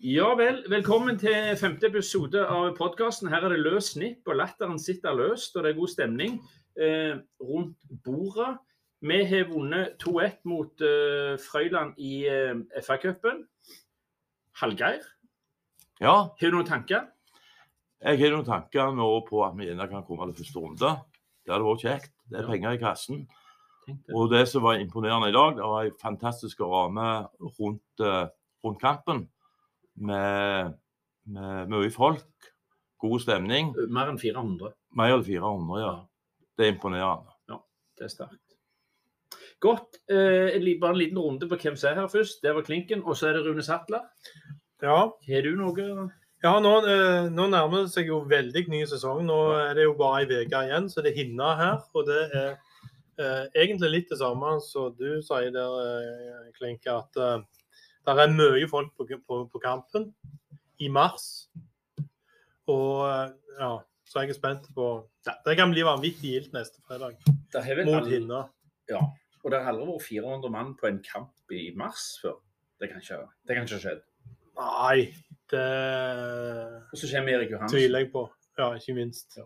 Ja vel, velkommen til femte episode av podkasten. Her er det løs snipp, og latteren sitter løst, og det er god stemning eh, rundt bordet. Vi har vunnet 2-1 mot eh, Frøyland i eh, FA-cupen. Hallgeir, Ja, har du noen tanker? jeg har noen tanker nå på at vi gjerne kan komme til første runde. Det hadde vært kjekt. Det er Ja. penger i kassen. Og det som var imponerende i dag, det var en fantastisk ramme rundt, eh, rundt kampen. Med, med mye folk, god stemning. Mer enn 400. Mer enn 400, ja. Det er imponerende. Ja, Det er sterkt. Godt. Eh, bare en liten runde på hvem som er her først. Det var Klinken. Og så er det Rune Sattler. Ja, Har du noe ja nå, eh, nå nærmer det seg jo veldig ny sesong. Nå er det jo bare ei uke igjen, så det hinner her. Og det er eh, egentlig litt det samme som du sier der, eh, Klinke, at eh, det er mye folk på, på, på kampen i mars. Og eh, ja, så jeg er spent på Det kan bli vanvittig gildt neste fredag mot Hinna. Ja. Og det har aldri vært 400 mann på en kamp i mars før. Det kan ikke, det kan ikke ha skjedd. Nei, det Og så kommer Erik Johansen. tviler jeg på. Ja, ikke minst.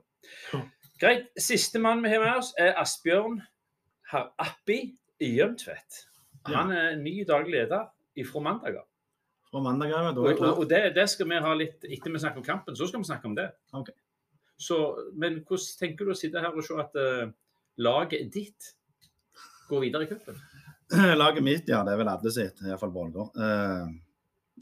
Greit. Siste mann vi har med oss, er Asbjørn Harappi Appi Jømtvedt. Han er ny daglig leder fra mandag av. Fra mandag av, da er Og, jeg klar. og det, det skal vi ha litt etter vi snakker om kampen, så skal vi snakke om det. Okay. Så, men hvordan tenker du å sitte her og se at uh, laget ditt går videre i cupen? Laget mitt, ja, det er vel alle sitt, iallfall Vålgård. Uh,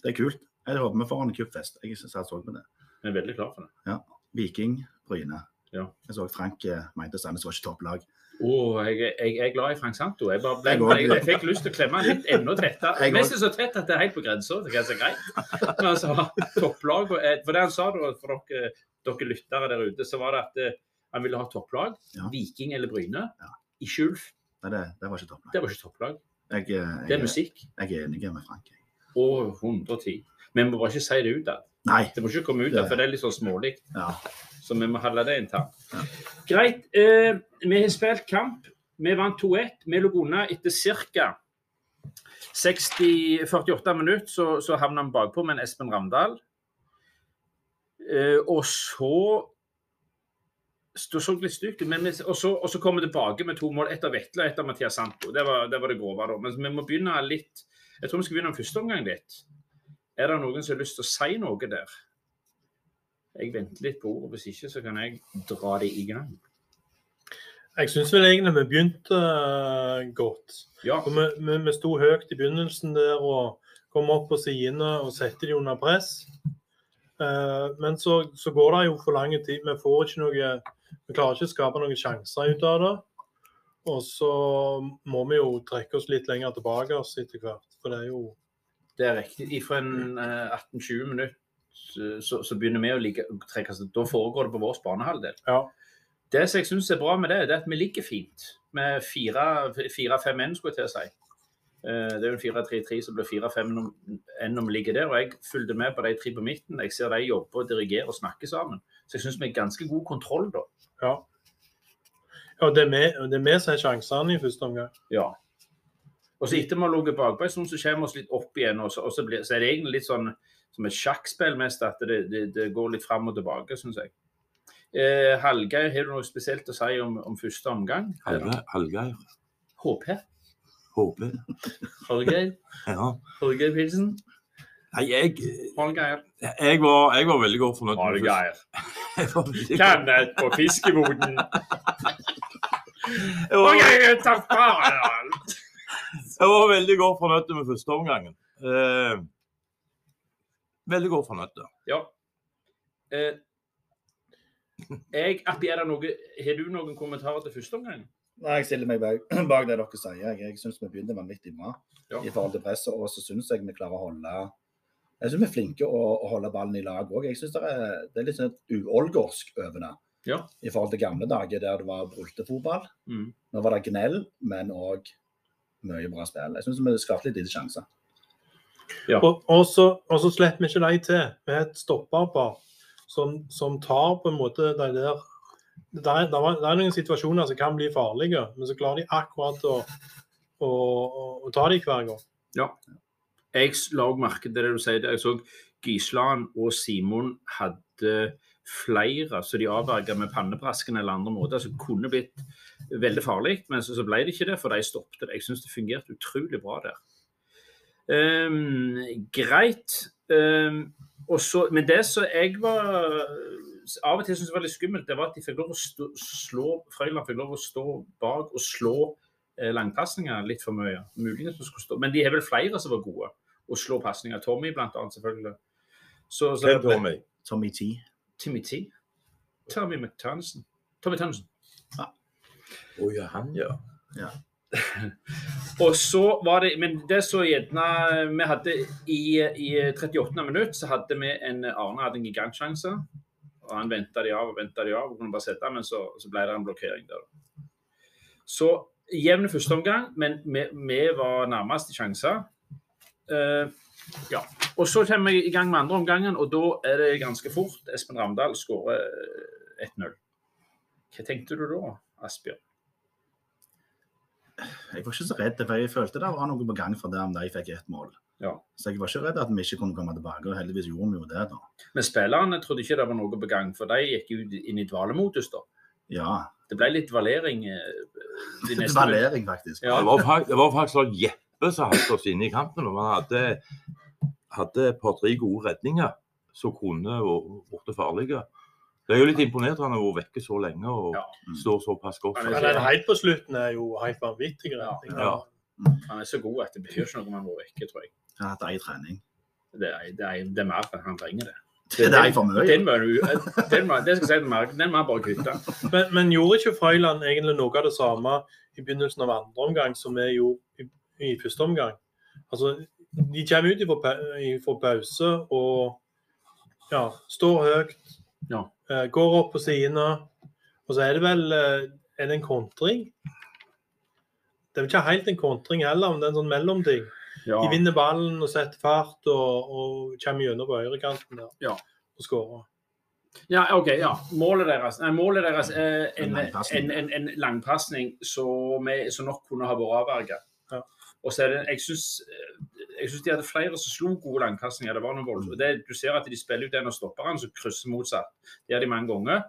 det er kult. Jeg håper vi får en cupfest. Jeg satser også på det. Vi er veldig klar for det. Viking, Bryne. Ja. Jeg så Frank eh, mente Sandnes var ikke topplag. Å, jeg, jeg, jeg er glad i Frank Santo. Jeg, ble, Jeg jeg, fikk lyst til å klemme litt enda tettere. Nesten så tett at det er helt på grensa til hva som er greit. Men altså, topplag For det han sa da, for dere, dere lyttere der ute, så var det at eh, han ville ha topplag. Ja. Viking eller Bryne. Ja. Ikke Ulf. Nei, det, det var ikke topplag. Det var ikke topplag. Eh, Det er musikk. jeg er enig med Frank. Og 110. Men vi må bare ikke si det ut. da. Nei. Det må ikke komme ut, da, for det er litt sånn smålig. Ja. Så vi må holde det internt. Ja. Greit. Eh, vi har spilt kamp. Vi vant 2-1. Vi lå unna etter ca. 60-48 minutter, så, så havna vi bakpå med en Espen Ramdal. Eh, og så Det så litt stygt ut, og, så, kom vi tilbake med to mål. Ett av Vetle og ett av Mathias Santo. Det var det, var det grove. da. Men vi må begynne litt Jeg tror vi skal begynne første omgang litt. Er det noen som har lyst til å si noe der? Jeg venter litt på ordet, hvis ikke så kan jeg dra det i gang. Jeg syns vel egentlig vi begynte eh, godt. Ja, vi, vi, vi sto høyt i begynnelsen der og kom opp på sidene og satte de under press. Eh, men så, så går det jo for lang tid. Vi får ikke noe Vi klarer ikke å skape noen sjanser ut av det. Og så må vi jo trekke oss litt lenger tilbake oss etter hvert. For det er jo det er riktig. Fra en eh, 18-20 minutter så, så begynner vi å ligge, trekke oss Da foregår det på vår banehalvdel. Ja. Det som jeg syns er bra med det, det er at vi ligger fint. Med fire-fem menn, skulle jeg til å si. Eh, Det er jo en 4-3-3 som blir 4-5 enn om vi ligger der. og Jeg fulgte med på de tre på midten. Jeg ser de jobber, dirigerer og snakker sammen. Så jeg syns vi har ganske god kontroll da. Ja. ja det er vi som har sjansene i første omgang. Ja. Og så etter vi har ligget bakpå en stund, så kommer vi oss litt opp igjen. Og så, og så, blir, så er det egentlig litt sånn som et sjakkspill mest, at det, det, det går litt fram og tilbake, syns jeg. Eh, Hallgeir, har du noe spesielt å si om, om første omgang? Hallgeir. HP. HP? Hallgeir? Ja. Hallgeir Pilsen? Nei, jeg, jeg, var, jeg var veldig godt fornøyd. Hallgeir. Jeg Kenneth på fiskeboden. jeg var- Hallgeir, takk for alt. Jeg var veldig godt fornøyd med første omgangen. Eh, veldig godt fornøyd. Ja. Eh, jeg, Appi, er det noe, har du noen kommentarer til første omgang? Nei, Jeg stiller meg bak, bak det dere sier. Jeg, jeg syns vi begynner vanvittig bra Ja. i forhold til presset. Og så syns jeg vi klarer å holde Jeg syns vi er flinke å, å holde ballen i lag òg. Jeg syns det, det er litt sånn uolgorsk over det. Ja. I forhold til gamle dager der det var brultefotball. Mm. Nå var det gnell, men òg mye bra spill. Jeg syns vi skapte litt lite sjanser. Og, og, så, og så slipper vi ikke de til. Har et stopperpar som, som tar på en måte de der det er, det noen situasjoner som kan bli farlige, men så klarer de akkurat å, å, å, å ta de hver gang. Ja. Jeg la også merke til det du sier. Jeg så Gisland og Simon hadde flere så de avverga med pannebrasken eller andre måter som kunne blitt veldig farlig, men så, så ble det ikke det, for de stoppet det. Jeg syns det fungerte utrolig bra der. Ehm, greit. Um, og så- men det som jeg var av og til syntes var litt skummelt, det var at de fikk lov å stå, slå Frøyland fikk lov å stå bak og slå eh, langpasninger litt for mye. Muligens de skulle stå, Men de har vel flere som var gode å slå pasninger. Tommy blant annet, selvfølgelig. Så, så Hvem Tommy? Tommy T. Timmy T. Tommy McTonnison. Tommy Tonnison. Å ja, han, ja. ja. Og så var det Men det så gjerne Vi hadde i, i 38. minutt så hadde vi en Arne hadde en gigantsjanse. Og han venta de av og venta de av, og kunne bare sette, men så, så ble det en blokkering der. Så jevn første omgang, men vi, vi var nærmest i sjanser. Uh, ja. Og så kommer vi i gang med andre omgangen, og da er det ganske fort. Espen Ramdal skårer eh, 1-0. Hva tenkte du da, Asbjørn? Jeg var ikke så redd, for jeg følte det var noe på gang for det om de fikk ett mål. Ja. Så jeg var ikke redd at vi ikke kunne komme tilbake, og heldigvis gjorde vi jo det, da. Men spillerne trodde ikke det var noe på gang, for de gikk jo inn i dvalemodus da. Ja. Det ble litt valering eh, de neste Valering, faktisk. Ja. Det var, det var faktisk sånn Jeppe som hadde oss inne i kampen. og Han hadde, hadde et par-tre gode redninger som kunne vært blitt farlige. Det er jo litt imponerende at han har vært vekke så lenge og Ja. står såpass godt. Han er Men den helt på slutten er jo helt vanvittig. Ja, ja. Han er så god at det betyr ikke noe om han var vekke, tror jeg. Han har hatt ei trening. Det er, det er, det er mer enn han trenger det. Det er ei for mye. Den må du, den må, det skal jeg si til den må bare kutte. Men, men gjorde ikke Frøyland egentlig noe av det samme i begynnelsen av andre omgang som vi gjorde i, i første omgang? Altså, De kommer ut fra pa- pause og ja, står høyt, går opp på sidene. Og så er det vel eh, er det en kontring. Det er vel ikke helt en kontring heller, men det er en sånn mellomting. Ja. De vinner ballen og setter fart og, og kommer gjennom på høyrekanten der Ja. og skårer. Ja, OK. ja. Målet deres, nei, målet deres er en, En en, en, langpasning som som nok kunne ha vært avverget. Ja. Og så er det, jeg syns, jeg syns de hadde flere som slo gode langpasninger. Det var noe voldsomt. Det, du ser at de spiller ut en av stopperne som krysser motsatt. Det har de mange ganger.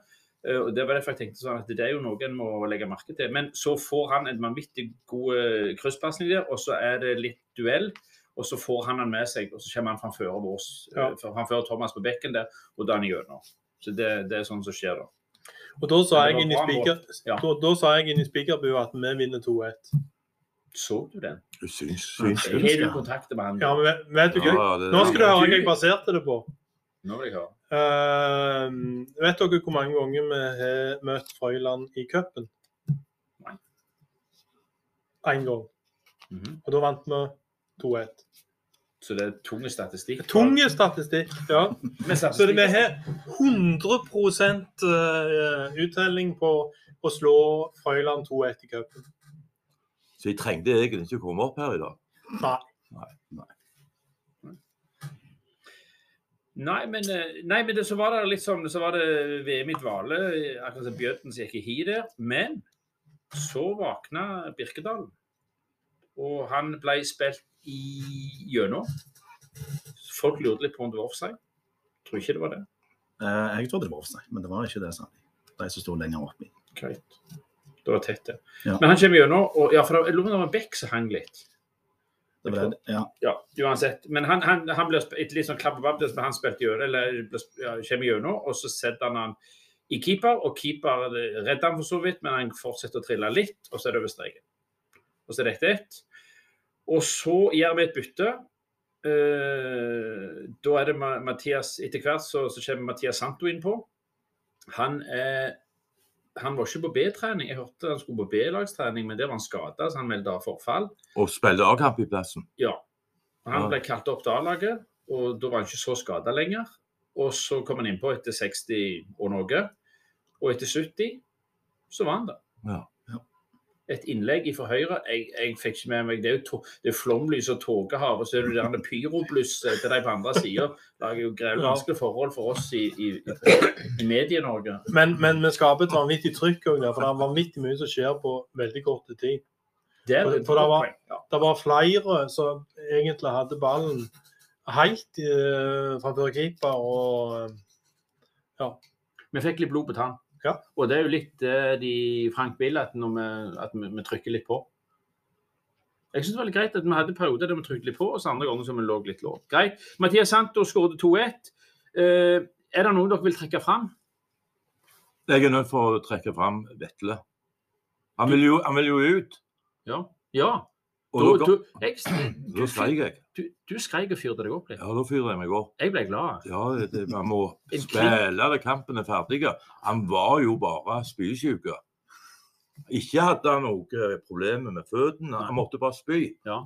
Eh, og Det var derfor jeg tenkte sånn at det er jo noe en må legge merke til. Men så får han en vanvittig god eh, krysspasning der, og så er det litt duell. Og så får han han med seg, og så kommer han framfor vårs, Ja. Han fører Thomas på bekken der, og da er han gjennom. Så det, det er sånn som skjer da. Og da sa jeg inn i spikerbua Ja. at vi vinner 2-1. Så du den? Du syns, syns Ja. Har du kontakt med han? Ja, men vet- vet du hva? Ja, det- Nå skal du høre hva jeg baserte det på. Nå vil jeg høre. Uh, vet dere hvor mange ganger vi har møtt Frøyland i cupen? Nei. Én gang. Mhm. Og da vant vi 2-1. Så det er tunge statistikk. Tunge statistikk. Ja. statistikk. Så vi har 100 eh, uttelling på å slå Frøyland 2-1 i cupen. Så jeg trengte egentlig ikke komme opp her i dag. Nei. Nei, men, eh, nei, men det, så var det litt sånn Så var det VM i dvale, akkurat som Bjøten gikk i hi der. Men så våkna Birkedalen. Og han ble spilt i gjennom. Folk lurte litt på om det var offside. Tror ikke det var det. Eh, Jeg trodde det var offside, men det var ikke det, sa de. De som sto lenger oppe. Greit. Det var tett, det. Ja. Men han kommer gjennom, og ja, for jeg lurer på om det var en bekk som hang litt. Det ja. Ja, uansett. Men han, han, han sp- etter litt sånn og babb, han spilte gjennom, eller ja, kommer gjennom, og så setter han han i keeper, og keeper redder han for så vidt, men han fortsetter å trille litt, og så er det over streken. Og så er dette ett. Og så gjør vi et bytte. Eh, da er det Mathias Etter hvert så, så kommer Mathias Santo inn på. Han er han var ikke på B-trening. Jeg hørte han skulle på B-lagstrening, men der var han skada, så han meldte av forfall. Og spilte A-kamp i plassen. Ja. Han ble kalt opp til A-laget, og da var han ikke så skada lenger. Og så kom han innpå etter 60 og noe. Og etter 70 så var han der. Ja. Et innlegg fra høyre. Jeg, jeg fikk ikke med meg Det er jo to, det er flomlys og tåkehav, og så er det det der pyroblusset til de på andre sida. Lager jo greit vanskelige forhold for oss i, i, i Medie-Norge. Men, men vi skaper et vanvittig trykk òg der, for det er vanvittig mye som skjer på veldig kort tid. Det er For- for det var- Det var flere som egentlig hadde ballen helt eh, fra før keeper og ja. Vi fikk litt blod på tann. Ja. Og det er jo litt det de Frank vil, at, vi, at vi, vi trykker litt på. Jeg synes det var litt greit at vi hadde perioder der vi trykket litt på, og så andre ganger som vi lå litt lågt. Greit. Mathias Santos skåret 2-1. Eh, er det noen dere vil trekke fram? Jeg er nødt for å trekke fram Vetle. Han vil jo, han vil jo ut. Ja. ja. Du, du, jeg, du, skreik jeg. du, du og fyrte deg opp litt. Ja, da fyrte jeg meg opp. Jeg ble glad. Ja, det, man må spille det kampen er ferdig. Han var jo bare spysyk. Ikke hadde han noe problemer med føttene. Han måtte bare spy. Ja.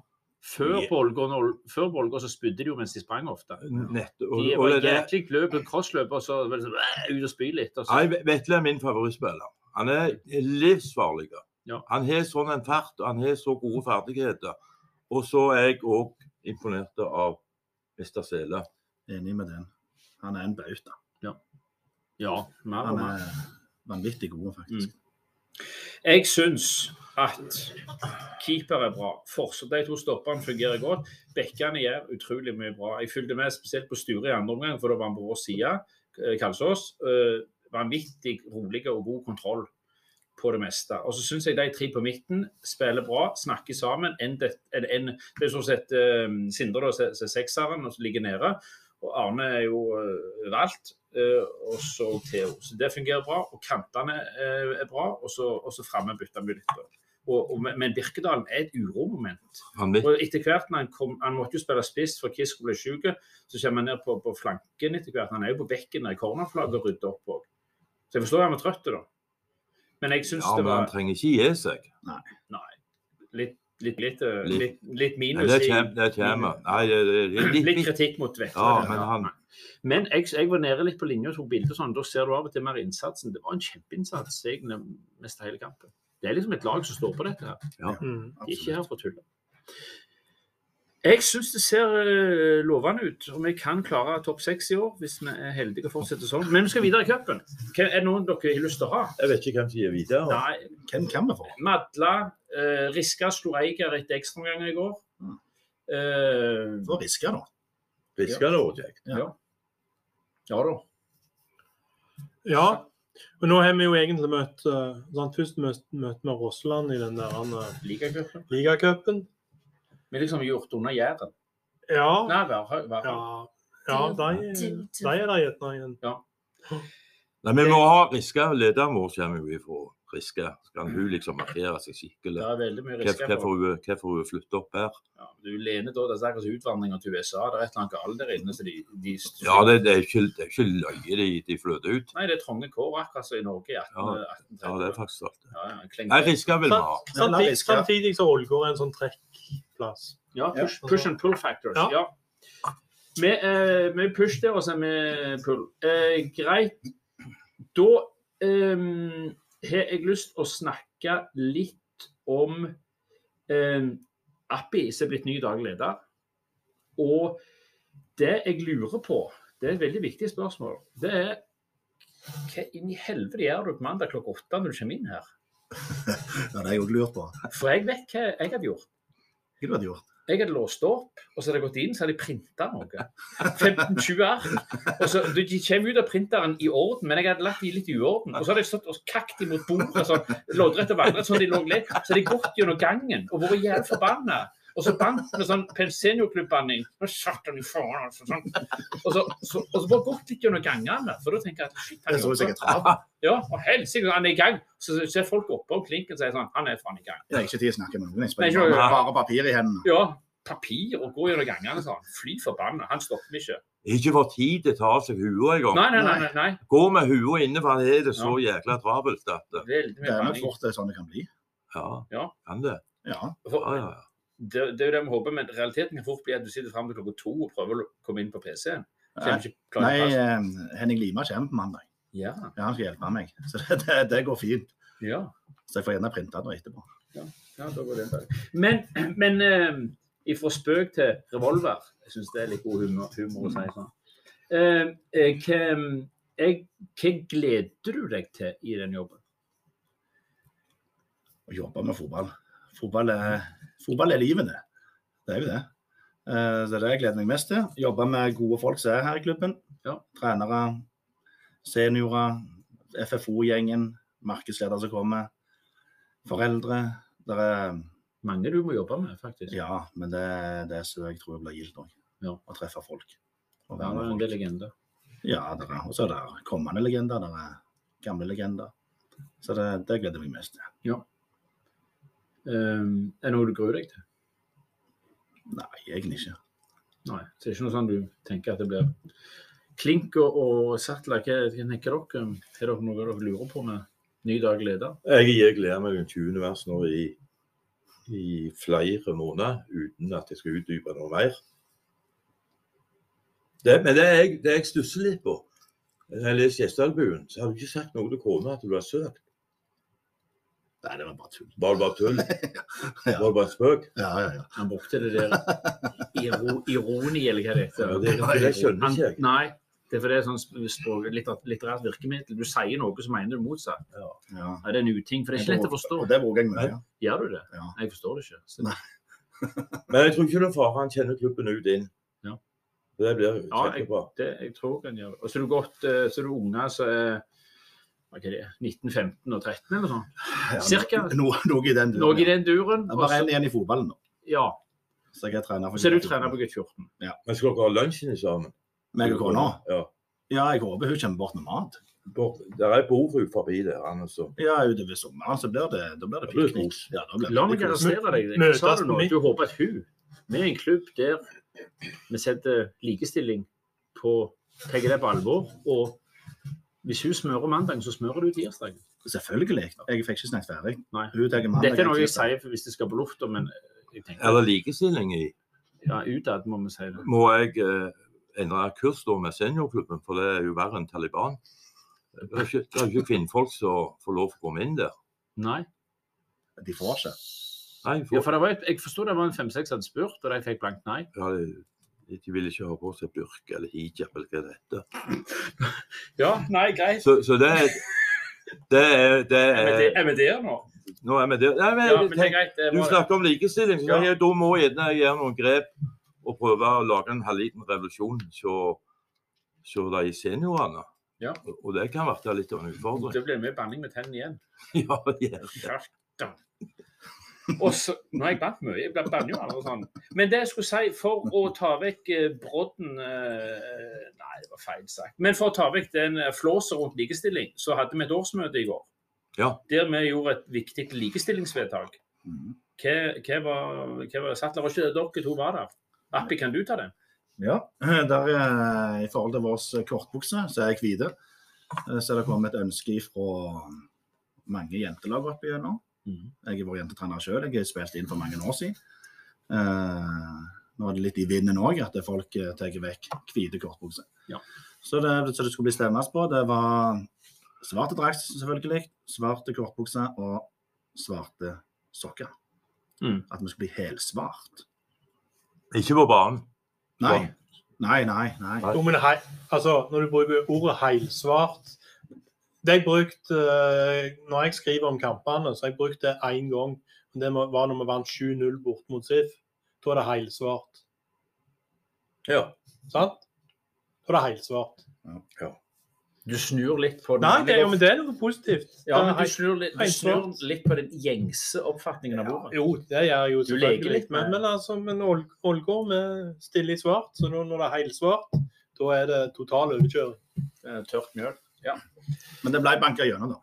Før Bolger så spydde de jo mens de sprang ofte. Nett, og, De var jæklig løp, crossløp, og så sånn, ut og spy litt. Og så. Nei, Vetle er min favorittspiller. Han er livsfarlig. Ja. Han har sånn en fart, og han har så gode ferdigheter. Og så er jeg òg imponert av Mr. Sele. Enig med den. Han er en bauta. Ja, mer og Han mer. er vanvittig god, faktisk. Jeg syns at keeper er bra. Forsvar, De to stopperne fungerer godt. Bekkene gjør utrolig mye bra. Jeg fulgte med spesielt på Sture i andre omgang, for da var han på vår side. eh, Kalsås. Eh, Vanvittig rolig og god kontroll på det meste. Og så syns jeg de tre på midten spiller bra, snakker sammen. En, det, en, en, det er sånn sett uh, Sindre da, som er sekseren og som ligger nede. Og Arne er jo uh, valgt. Uh, og så Theo. Så det fungerer bra. Og kantene uh, er bra. Og så, og så framme bytter vi litt. Og, og, men Birkedalen er et uromoment. Han Og etter hvert når han kom, han måtte jo spille spiss for Kisko ble syk, så kommer han ned på, på flanken etter hvert. Han er jo på bekken der i cornerflagget og rydder opp òg. Så jeg forstår han var trøtt, da. Men jeg syns ja, det men han trenger ikke gi seg. Nei. Litt, litt, litt, eh, Litt. litt, minus Nei, det kommer. Det kommer. Nei, det, det, Litt, kritikk mot Vetle. Ja, men han- Men jeg, jeg var nede litt på linja og tok bilder, sånn, da ser du av og til mer innsatsen. Det var en kjempeinnsats egentlig mest hele kampen. Det er liksom et lag som står på dette. her. Mm. Er ikke her for å tulle. Jeg syns det ser eh, lovende ut, og vi kan klare topp seks i år hvis vi er heldige og fortsetter sånn. Men vi skal videre i cupen. Er det noen dere har lyst til å ha? Jeg vet ikke hvem som gir videre. Nei, Hvem kan vi få? Madla eh, Riska slo Eiger etter ekstraomganger i går. Mm. Eh, Riska da. Riska, det også kjekt. ja. ja da. Ja. Og nå har vi jo egentlig møtt uh, sant? Først møtte vi Rossland i den der uh, Ligacupen. ligacupen. Vi liksom gjort under Jæren. Ja. Nei, Værhaug. Ja, ja de, de er der gjerne igjen. Nei, vi må ha Riske. Lederen vår kommer jo ifra Riske. Skal hun liksom markere seg Det er veldig mye Riska. Hvorfor hun- hvorfor hun flytter opp her? Ja, du lener da, Det er akkurat utvandringa til USA. Det er et eller annet galt der inne. så de, de Ja, det, det er ikke, det er ikke løye de, de flytter ut. Nei, det er trange kår, akkurat som i Norge i 18, Ja, 1830. Ja, det er faktisk sant. Ja, ja. Nei, Riske vil vi ha. Samtidig, samtidig så Ålgård er en sånn trekkplass. Ja, push, push and pull factors. Ja. Ja. Vi, eh, vi push der, og så er vi pull. Eh, greit. Da eh, har jeg lyst å snakke litt om eh, Appi, som er blitt ny daglig leder. Og det jeg lurer på, det er et veldig viktig spørsmål, det er hva inn i helvete gjør du på mandag klokka åtte når du kommer inn her? Ja, det har jeg òg lurt på. For jeg vet hva jeg hadde gjort. Hva du gjort? Jeg hadde låst opp, og så hadde jeg gått inn så hadde jeg printa noe. 15-20 ark. Og så, De kommer ut av printeren i orden, men jeg hadde lagt de litt i uorden. Og så hadde jeg stått og kakt imot bordet sånn, loddrett og vannrett, sånn de lå litt. Så hadde jeg gått gjennom gangen og vært jævlig forbanna. Og så bandt med sånn seniorklubbbanning. Nå satt han i faen, altså. Sånn. Og, så, så, og så bare gått litt gjennom gangene. For da tenker jeg at shit, han Det er trav. Ja, og helsike, han er i gang. Så ser folk oppe og klinken og sier sånn Han er faen i gang. Det er ikke tid å snakke med noen. Jeg har spiller bare, papir i hendene. Ja, papir og gå gjennom gangene sånn. Fly forbanna. Han stopper ikke. Ikke for tid til å ta av seg huet engang. Nei, nei, nei. nei. Gå med huet inne, for han er det så jækla travelt at Det er nok fort det er sånn det kan bli. Ja, Ja. kan det. Ja. For, Ja, ja, ja. Det, det er jo det vi håper, men realiteten kan fort bli at du sitter fram til klokka to og prøver å komme inn på PC-en. Nei, eh, Henning Lima kommer på mandag. Ja. Ja, han skal hjelpe meg. Så det, det, det går fint. ja. Så jeg får gjerne printa det etterpå. ja da går det. Men, men eh, fra spøk til revolver Jeg syns det er litt god humor, humor å si sånn. Eh, eh, hva, jeg, hva gleder du deg til i den jobben? Å jobbe med fotball. Fotball er, fotball er livet, det. Er jo det. Eh, Så det er det jeg gleder meg mest til. Jobbe med gode folk som er her i klubben. Ja. Trenere, seniorer, FFO-gjengen, markedsledere som kommer, foreldre. Det er Mange du må jobbe med, faktisk. Ja, men det er det som jeg tror jeg blir gildt òg. Ja. Å treffe folk. Og være med folk. legender. Ja, det er, og så er det kommende legender. Det er gamle legender. Så det, det gleder jeg meg mest til. Um, er det noe du gruer deg til? Nei, egentlig ikke. Nei. Så det er ikke noe sånn du tenker at det blir klink og, og sattler. Hva, hva tenker dere? Er det noe dere lurer på med ny dag leder? Jeg, jeg gleder meg til 20. vers nå i, i flere måneder uten at jeg skal utdype noe mer. Det, men det jeg, det jeg stusser litt på Når jeg leser Gjesdalbuen, så har du ikke sagt noe til kona at du har søkt. Nei, det var bare tull. Var det bare tull? Ja. Var det bare spøk? Ja, ja, ja. Han brukte det der iro, ironi, eller hva det heter. Ja, det- det skjønner ikke jeg. Nei, det er fordi det er sånn språk, litter- litterært virkemiddel. Du sier noe, så mener du motsatt. ja. Ja, det er en uting, for det er ikke lett å forstå. Det bruker jeg mye. Gjør du det? Ja. Jeg forstår det ikke. Så, Nei. Men jeg tror ikke det er fare han kjenner klubben ut inn. Ja. Det blir Ja, jeg- kjempebra. det, jeg tror han gjør det. Og så er du godt, eh, så er du unger som er det, 19, 15 og 13 eller sånn. Ja, Cirka. Noe, noe i den duren. Noe i den duren. Ja, bare én en igjen i fotballen nå. Ja. Så jeg er trener for Så er du trener på gutt 14. Men skal dere ha lunsjen sammen? Meg og kona? Ja. Ja, jeg håper hun kommer bort med mat. Bort- Der er bord ut forbi der. Altså. Ja, utover sommeren så blir det, da blir det piknik. Ja, det La meg arrestere deg. Hva sa du nå? Du håper at hun, Vi er en klubb der vi setter likestilling på tar det på alvor, og hvis hun smører mandagen, så smører du tirsdagen. Selvfølgelig. Jeg fikk ikke snakket ferdig. Nei. Dette er noe jeg sier hvis det skal på lufta, men jeg Er det likestilling i? ja, utad må vi si det. Må jeg eh, endre kurs da med seniorklubben, for det er jo verre enn Taliban. Det er ikke, det er ikke kvinnfolk som får lov til å komme inn der. Nei. De får ikke. Nei, Ja, for, for det var et, jeg forsto det var en fem-seks hadde spurt, og de fikk blankt nei. ja, de, de vil ikke ha på seg burk eller hijab eller hva det heter. Ja, nei, greit. Så, så det, det er, det Er er vi der nå? Nå er vi der. Nei, men, Ja, men tenk, greit. Du snakker om likestilling, så Ja. da må jeg gjøre noen grep og prøve å lage en halvliten revolusjon hos de seniorene. Ja. Og det kan være litt av en utfordring. det blir mye banning med tennene igjen. Ja, det gjør det. Og så, nå har jeg bandt mye, jeg banner jo aldri sånn. Men det jeg skulle si, for å ta vekk eh, brodden eh, Nei, det var feil sagt. Men for å ta vekk den eh, flåset rundt likestilling, så hadde vi et årsmøte i går. Ja. Der vi gjorde et viktig likestillingsvedtak. Mhm. Hva, hva var, hva var Sattler, var ikke det dere to var der? Appi, kan du ta den? Ja. Der, I forhold til vår kortbukse, så er jeg hvite. Så er det kommet et ønske fra mange jentelag opp igjennom. Mhm. Jeg har vært jentetrener sjøl, jeg har spilt inn for mange år siden. Eh, nå er det litt i vinden òg, at folk eh, tar vekk hvite kortbukser. Ja. Så, det, så det skulle bli stemmes på, det var svarte drakt, selvfølgelig, svarte kortbukser og svarte sokker. Mm. At vi skulle bli helsvart. Ikke på banen. Nei. Nei, nei, nei. Nei. Jo, men hei, altså, når du bruker ordet heilsvart Det jeg brukte eh, Når jeg skriver om kampene, så har jeg brukt det én gang. Det var når vi vant 7-0 bort mot SIF. Da er det heilsvart. Ja. Sant? Da er det heilsvart. Du snur litt på den. Nei, det, ja, men det er noe positivt. Ja, men du snur litt, du snur litt på den gjengse oppfatningen av Ja, jo, det gjør jeg jo Du leker litt med- Men, men altså, men Ål- Ålgård med stille i svart, så når det er heilsvart, da er det total overkjøring. Eh, Tørt mjøl. Men det ble banka gjennom, da.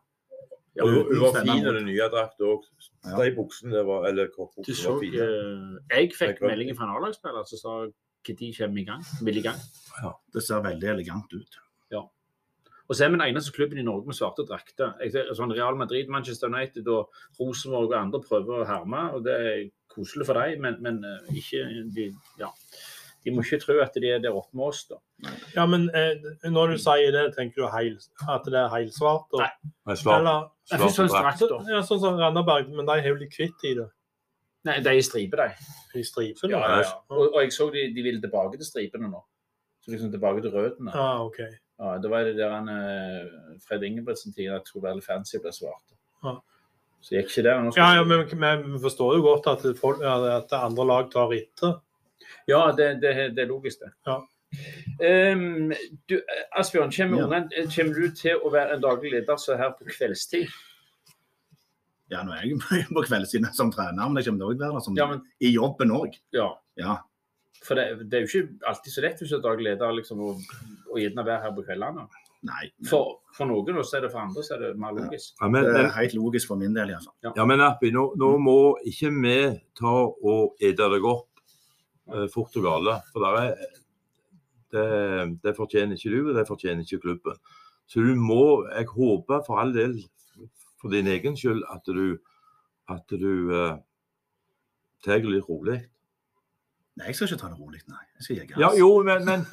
Ja, hun- hun var fin i den nye drakta òg. Ja. De buksene der var Eller kortbuksene var fine. eh, jeg fikk meldingen melding fra en A-lagsspiller som sa når kommer i gang. Vil i gang. Det ser veldig elegant ut. Og så er vi den eneste klubben i Norge med svarte drakter. Sånn Real Madrid, Manchester United og Rosenborg og andre prøver å herme, og det er koselig for dem, men, men eh, ikke de, ja. De må ikke tro at de er der oppe med oss, da. Ja, men eh, når du sier det, tenker du heil, at det er heilsvart? Og, Nei. Svart, eller, Jeg fikk sånn svart strakt, da. ja, sånn som Randaberg, men de er jo litt kvitt i det. Nei, de er i stripe, de. I stripe, Ja, ja, ja. Og, og jeg så de, de ville tilbake til stripene nå. Så liksom tilbake til rødene. Ah, ok. Ja, det var det der han, eh, Fred Ingebrigtsen tid at tror veldig fancy ble svart. Ah. Så gikk ikke det. Ja, ja, men, men vi forstår jo godt at, folk, at andre lag tar etter. Ja, det, det, det er logisk, det. Ja. Um, du, Asbjørn, kommer, Ja. ungen, kommer du til å være en daglig leder så her på kveldstid? Ja, nå er jeg på kveldstid som trener, men jeg kommer til å være der som, Ja, men, i jobben òg. ja. Ja. For det, det er jo ikke alltid så lett hvis du er daglig leder liksom, å, å gjerne være her på kveldene. Nei. men For, for noen, og så er det for andre, så er det mer logisk. Ja, men, Det er helt logisk for min del, iallfall. ja, men Appi, nå, nå må ikke vi ta og ete deg opp eh, fort og gale. For der er, det, det fortjener ikke du, og det fortjener ikke klubben. Så du må Jeg håper for all del, for din egen skyld, at du, at du eh, tar det litt rolig. Nei, jeg skal ikke ta det rolig, nei. Jeg skal jegge. Ja, jo, men, men,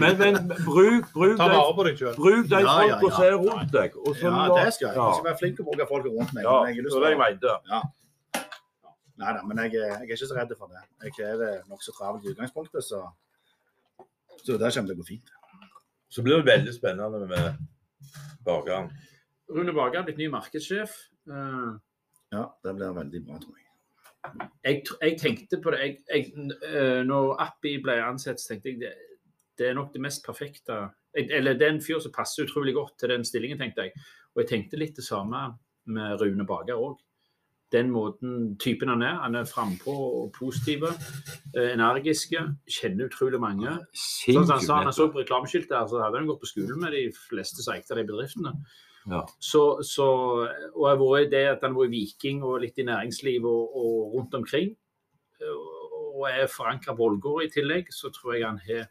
men, men bruk, bruk, Ta vare på deg sjøl. bruk de Ja, ja, folka ja. som er rundt deg. Og så Ja, det skal jeg. Jeg skal være flink til å bruke folk rundt meg. Ja, men jeg har lyst det jeg mente. Nei da, men jeg, er- jeg er ikke så redd for det. Jeg er det nokså travelt i utgangspunktet, så Så det kommer til å gå fint. Så blir det veldig spennende med bakeren. Rune Bager er blitt ny markedssjef. Uh, Ja, det blir veldig bra, tror jeg. jeg, jeg tenkte på det jeg, jeg, eh, Når Appi ble ansett, så tenkte jeg det, det er nok det mest perfekte Eller det er en fyr som passer utrolig godt til den stillingen, tenkte jeg. Og jeg tenkte litt det samme med Rune Bager òg. Den måten typen han er. Han er frampå og positiv. eh, Energiske. Kjenner utrolig mange. Sånn som han sa, han så på reklameskiltet der, så hadde han gått på skolen med de fleste som eide de bedriftene. Ja. Så, så, og jeg har vært det at han har vært Viking og litt i næringsliv og, og rundt omkring. Og er forankra på Ålgård i tillegg, så tror jeg han har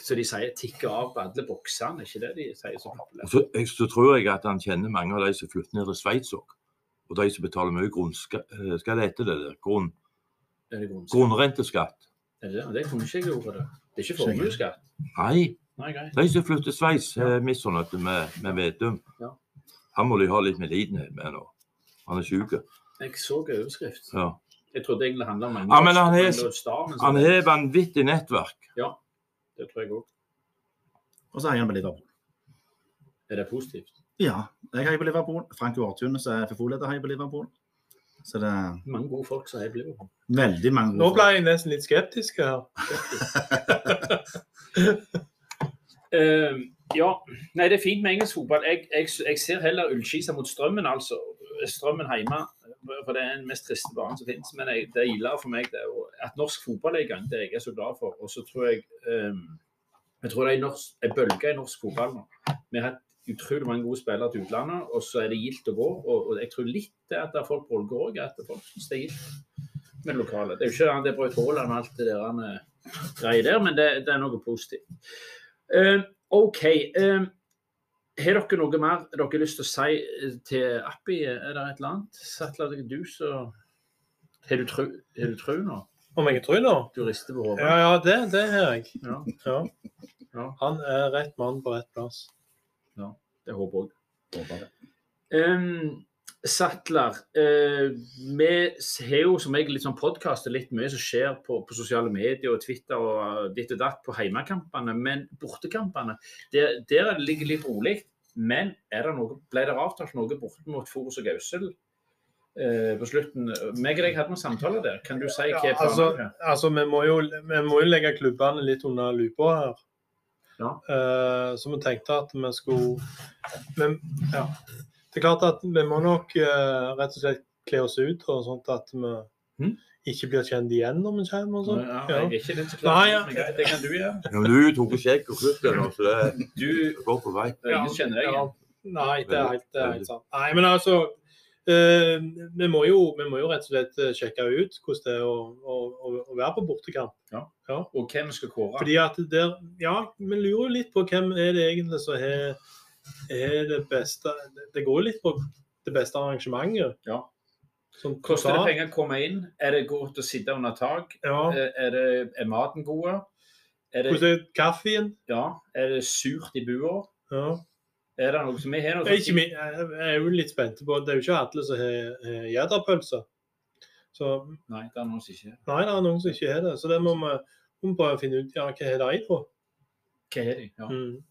Så de sier tikker av alle boksene, ikke det de sier så? Så, så tror jeg at han kjenner mange av de som flytter ned til Sveits òg. Og de som betaler mye grunnskatt Hva det heter det der? Grunn, Er det grunnrenteskatt? Det, det kunne ikke jeg ordet. Det er ikke formuesskatt. Nei, Nei, de som flytter Sveis, Sveits, er misfornøyde med, med Vedum. Ja. Han må de ha litt medlidenhet med nå. Han er syk. Jeg så overskrift. Ja. Jeg trodde egentlig det handla om Ja, men han har- Han har vanvittig nettverk. Det tror jeg òg. Og så henger han med litt opp. Er det positivt? Ja, jeg heier på Liverpool. Frank Årtun, som er FFO-leder, heier på Liverpool. Så det er Mange gode folk som heier på Liverpool. veldig mange gode Nå ble jeg nesten litt skeptisk her. uh, ja, nei, det er fint med engelsk fotball. Jeg, jeg, jeg ser heller Ullskisa mot Strømmen, altså. Strømmen hjemme, for det er den mest triste banen som finnes. Men jeg, det er ille for meg det er at norsk fotball er i gang. Det er jeg så glad for. Og så tror jeg um, Jeg tror det er en, norsk, en bølge i norsk fotball nå. Vi har hatt utrolig mange gode spillere til utlandet, og så er det gildt å gå. Og, og jeg tror litt det at folk Ålgård òg, at folk syns det er gildt med det lokale. Det er jo ikke det Braut Haaland og alt det der han, eh, greier der, men det, det er noe positivt. Uh, OK. Uh, har dere noe mer dere har lyst til å si til Appi? Er det et eller annet? Deg du så Har du tru, har du tru nå? Om jeg tru nå? Du rister på hodet? Ja, ja, det, det har jeg. Ja, Ja. Ja. Han er rett mann på rett plass. Det håper jeg. Um, Sattler, eh, vi har jo som jeg litt sånn podkaster litt mye som skjer på, på sosiale medier og Twitter og ditt og datt på heimekampene, men bortekampene, der, der er det ligger litt rolig. Men er det noe, ble det avtalt noe borte mot Forus og Gausel eh, på slutten? Meg og deg hadde noen samtaler der. Kan du si hva Ja, altså, altså vi, må jo, vi må jo legge klubbene litt under lupa her. Ja. Uh, så vi tenkte at vi skulle men, ja. Det er klart at vi må nok uh, rett og slett kle oss ut og sånt at vi mm? ikke blir kjent igjen når vi kommer. og sånt. Ja, Ja. jeg er ikke den som klarer det, det kan du gjøre. Ja, du tok skjegg og nå, så det Du går på vei. ingen kjenner deg igjen. Nei, det er helt, det er helt sant. Nei, men altså vi, må jo, vi må jo rett og slett eh, sjekke ut hvordan det er å, å, å, være på bortekamp. Og hvem skal kåre? Fordi at der, ja, vi lurer jo litt på hvem er det egentlig som er, er det beste Det går jo litt på det beste arrangementet. Ja. Som Koster det penger å komme inn? Er det godt å sitte under tak? Ja. Er, er, det, er maten god? Er det, Hvordan er kaffen? ja, er det surt i bua? Ja. Er det noe som vi har noe er ikke, min- jeg er jo litt spent på Det er jo ikke alle som har har. Så Nei, det er noe som ikke er. nei, det er noen som ikke har det. Så det må vi, må vi prøve å finne ut ja, hva har de på. Hva har de? Ja. Mm.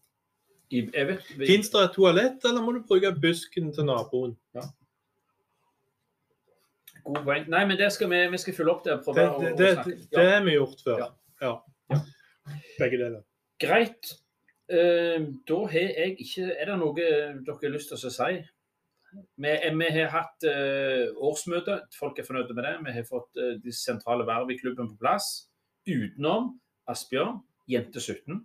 I, jeg vet, Fins det et toalett, eller må du bruke busken til naboen? God poeng. Nei, men det skal vi, vi skal følge opp det. og Prøve Det, det, å det, snakke. det Ja. har vi gjort før. Ja. Ja. Begge deler. Greit. Eh, da har jeg ikke Er det noe dere har lyst til å si? Vi, vi har hatt eh, årsmøte. Folk er fornøyde med det. Vi har fått eh, de sentrale verv i klubben på plass. Utenom Asbjørn, jente 17.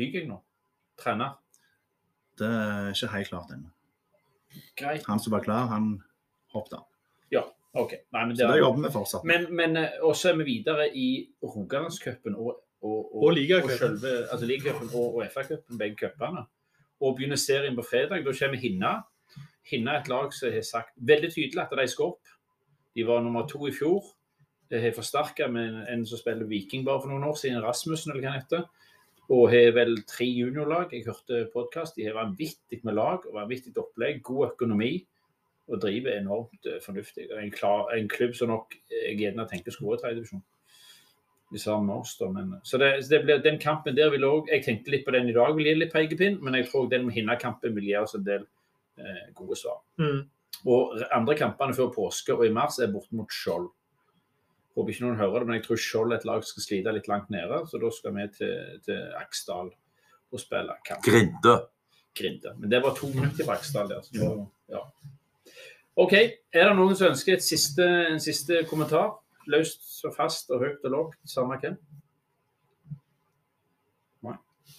Lyver jeg nå? Trener. Det er ikke helt klart ennå. Han som var klar, han hoppet av. OK. Nei, men Så det det er jobber vi fortsatt med. Men, men også er vi videre i Rogalandscupen og, og, Og ligacupen. altså ligacupen og, og FA-cupen, begge cupene. Og begynner serien på fredag. Da kommer Hinna. Hinna er et lag som har sagt veldig tydelig at de skal opp. De var nummer to i fjor. De har forsterka med en- en som spiller Viking bare for noen år siden, Rasmussen eller hva han heter. Og har vel tre juniorlag. Jeg hørte podkast. De har vanvittig med lag og vanvittig opplegg. God økonomi og driver enormt eh, fornuftig. En, klar, en klubb som nok jeg gjerne tenker skulle vært tredjedivisjon. De sa med oss, da. Men, så det, så det blir, den kampen der vil òg Jeg tenkte litt på den i dag, vil gi litt pekepinn, men jeg tror den hinnekampen vil gi oss en del eh, gode svar. Mm. Og andre kampene før påske og i mars er borte mot Skjold. Håper ikke noen hører det, men jeg tror Skjold er et lag som skal slite litt langt nede, så da skal vi til, til Aksdal og spille kamp. Grinde. Grinde. Men det var to minutter på Aksdal der. Så, ja. OK. Er det noen som ønsker et siste, en siste kommentar? Løst og fast og høyt og lågt, samme hvem? Nei.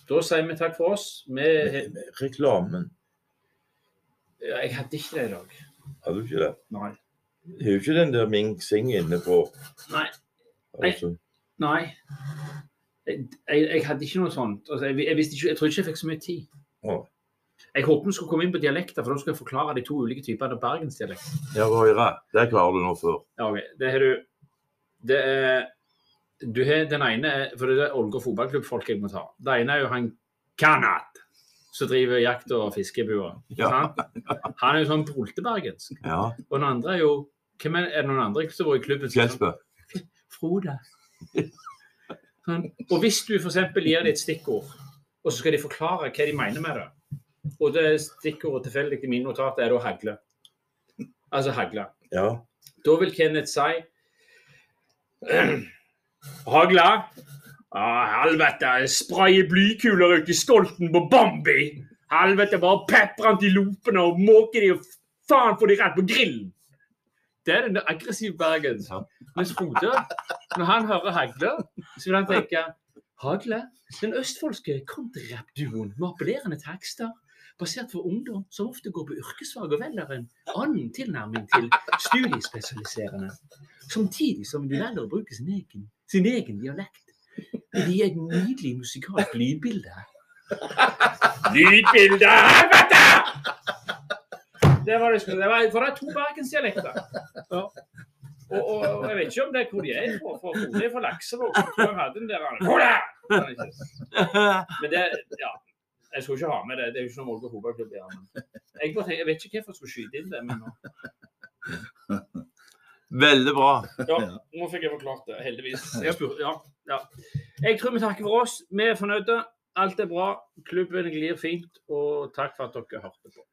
Da sier vi takk for oss. Vi, Reklamen. jeg hadde ikke det i dag. Hadde du ikke det? Nei. Er jo ikke den der Ming Sing inne på Nei. Altså, Nei. Jeg, jeg, jeg hadde ikke noe sånt. Altså, jeg, jeg, ikke, jeg tror ikke jeg fikk så mye tid. Å. Jeg håper vi skulle komme inn på dialekter, for da skal jeg forklare de to ulike typene av bergensdialekt. Ja, Høyre. Det klarer du nå før. Ja, okay. Det har du Det er Du har den ene For det er Ålgård fotballklubb-folk jeg må ta. Det ene er jo han Kanat, som driver jakt- og fiskebua. Ja. Han, Han er jo sånn broltebergensk. Ja. Og den andre er jo Hvem er, er det noen andre som bor i klubben? Kjelsbø. Frode. Sånn. Og hvis du f.eks. gir dem et stikkord, og så skal de forklare hva de mener med det, og det stikkordet tilfeldig i mine notater er da hagle. Altså hagle. Ja. Da vil Kenneth si Hagla? Ah, helvete, spraye blykuler ut i skolten på Bambi! Helvete, bare pepre antilopene og måke de og faen få de rett på grillen! Det er den aggressive Bergen. Ja. Mens Frode, når han hører hagle, så vil han tenke Hagle? Den østfoldske countryrap-duoen med appellerende tekster basert på ungdom som ofte går på yrkesfag og velger en annen tilnærming til studiespesialiserende. Samtidig som de velger å bruke sin egen, sin egen dialekt. Det gir et nydelig musikalsk lydbilde. Lydbilde! Helvete! Det var det, skulle- det var, for det er to bergensdialekter. Ja. Og, og, og jeg vet ikke om det er hvor de er fra. For Frode er fra Laksevåg. jeg hadde den der Men det, ja. Jeg skulle ikke ha med det. Det er jo ikke noe Molde fotballklubb. Men jeg, jeg vet ikke hvorfor jeg skulle skyte inn det. men nå. Veldig bra. Ja, nå fikk jeg forklart det, heldigvis. Jeg, spurte, ja, ja. jeg tror vi takker for oss. Vi er fornøyde. Alt er bra. Klubben glir fint. Og takk for at dere hørte på.